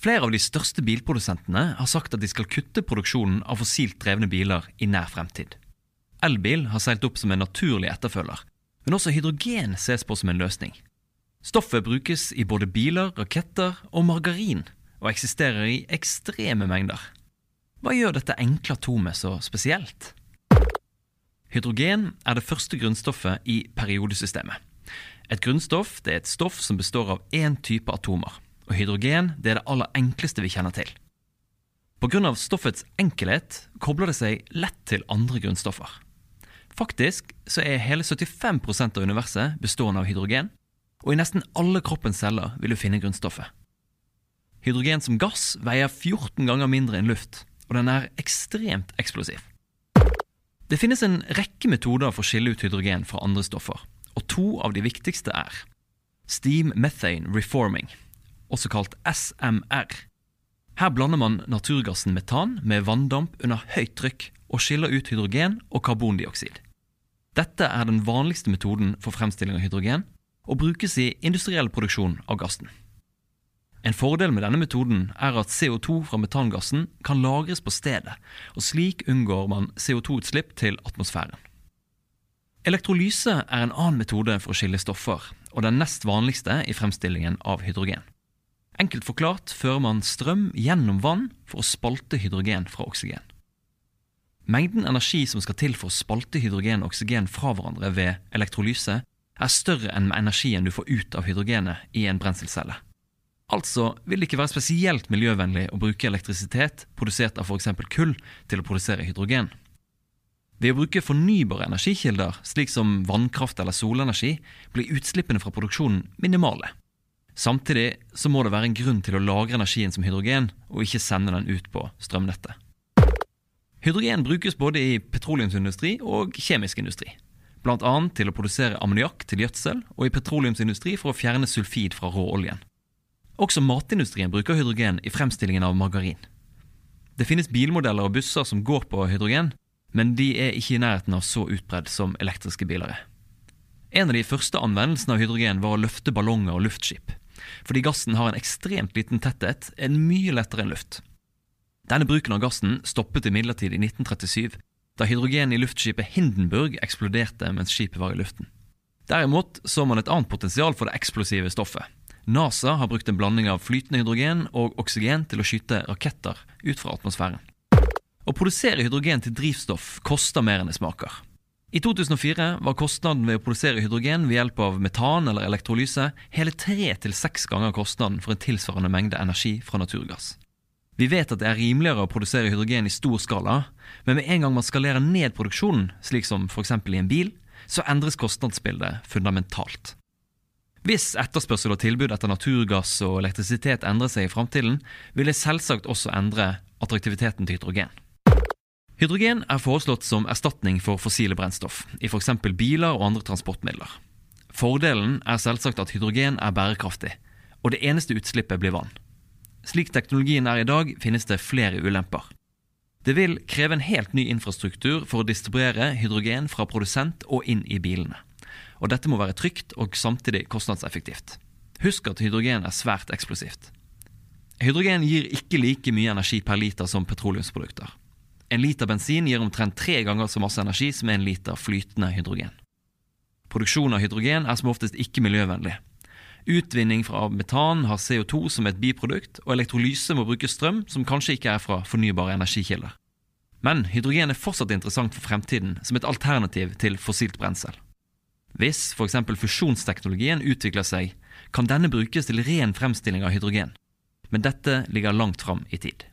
Flere av de største bilprodusentene har sagt at de skal kutte produksjonen av fossilt drevne biler i nær fremtid. Elbil har seilt opp som en naturlig etterfølger, men også hydrogen ses på som en løsning. Stoffet brukes i både biler, raketter og margarin, og eksisterer i ekstreme mengder. Hva gjør dette enkle atomet så spesielt? Hydrogen er det første grunnstoffet i periodesystemet. Et grunnstoff er et stoff som består av én type atomer, og hydrogen det er det aller enkleste vi kjenner til. Pga. stoffets enkelhet kobler det seg lett til andre grunnstoffer. Faktisk så er hele 75% av universet bestående av hydrogen, og i nesten alle kroppens celler vil du finne grunnstoffet. Hydrogen som gass veier 14 ganger mindre enn luft, og den er ekstremt eksplosiv. Det finnes en rekke metoder for å skille ut hydrogen fra andre stoffer, og to av de viktigste er Steam Methane Reforming, også kalt SMR. Her blander man naturgassen metan med vanndamp under høyt trykk og skiller ut hydrogen og karbondioksid. Dette er den vanligste metoden for fremstilling av hydrogen, og brukes i industriell produksjon av gassen. En fordel med denne metoden er at CO2 fra metangassen kan lagres på stedet, og slik unngår man CO2-utslipp til atmosfæren. Elektrolyse er en annen metode for å skille stoffer, og den nest vanligste i fremstillingen av hydrogen. Enkelt forklart fører man strøm gjennom vann for å spalte hydrogen fra oksygen. Mengden energi som skal til for å spalte hydrogen og oksygen fra hverandre ved elektrolyse, er større enn energien du får ut av hydrogenet i en brenselcelle. Altså vil det ikke være spesielt miljøvennlig å bruke elektrisitet produsert av f.eks. kull til å produsere hydrogen. Ved å bruke fornybare energikilder, slik som vannkraft eller solenergi, blir utslippene fra produksjonen minimale. Samtidig så må det være en grunn til å lagre energien som hydrogen, og ikke sende den ut på strømnettet. Hydrogen brukes både i petroleumsindustri og kjemisk industri bl.a. til å produsere ammoniakk til gjødsel, og i petroleumsindustri for å fjerne sulfid fra råoljen. Også matindustrien bruker hydrogen i fremstillingen av margarin. Det finnes bilmodeller og busser som går på hydrogen, men de er ikke i nærheten av så utbredd som elektriske biler er. En av de første anvendelsene av hydrogen var å løfte ballonger og luftskip. Fordi gassen har en ekstremt liten tetthet, er mye lettere enn luft. Denne bruken av gassen stoppet imidlertid i 1937 da hydrogen i luftskipet Hindenburg eksploderte mens skipet var i luften. Derimot så man et annet potensial for det eksplosive stoffet. NASA har brukt en blanding av flytende hydrogen og oksygen til å skyte raketter ut fra atmosfæren. Å produsere hydrogen til drivstoff koster mer enn det smaker. I 2004 var kostnaden ved å produsere hydrogen ved hjelp av metan eller elektrolyse hele tre til seks ganger kostnaden for en tilsvarende mengde energi fra naturgass. Vi vet at det er rimeligere å produsere hydrogen i stor skala, men med en gang man skalerer ned produksjonen, slik som f.eks. i en bil, så endres kostnadsbildet fundamentalt. Hvis etterspørsel og tilbud etter naturgass og elektrisitet endrer seg i framtiden, vil det selvsagt også endre attraktiviteten til hydrogen. Hydrogen er foreslått som erstatning for fossile brennstoff, i f.eks. biler og andre transportmidler. Fordelen er selvsagt at hydrogen er bærekraftig, og det eneste utslippet blir vann. Slik teknologien er i dag, finnes det flere ulemper. Det vil kreve en helt ny infrastruktur for å distribuere hydrogen fra produsent og inn i bilene. Og dette må være trygt og samtidig kostnadseffektivt. Husk at hydrogen er svært eksplosivt. Hydrogen gir ikke like mye energi per liter som petroleumsprodukter. En liter bensin gir omtrent tre ganger så masse energi som en liter flytende hydrogen. Produksjon av hydrogen er som oftest ikke miljøvennlig, Utvinning fra metan har CO2 som et biprodukt, og elektrolyse må bruke strøm som kanskje ikke er fra fornybare energikilder. Men hydrogen er fortsatt interessant for fremtiden som et alternativ til fossilt brensel. Hvis f.eks. fusjonsteknologien utvikler seg, kan denne brukes til ren fremstilling av hydrogen. Men dette ligger langt fram i tid.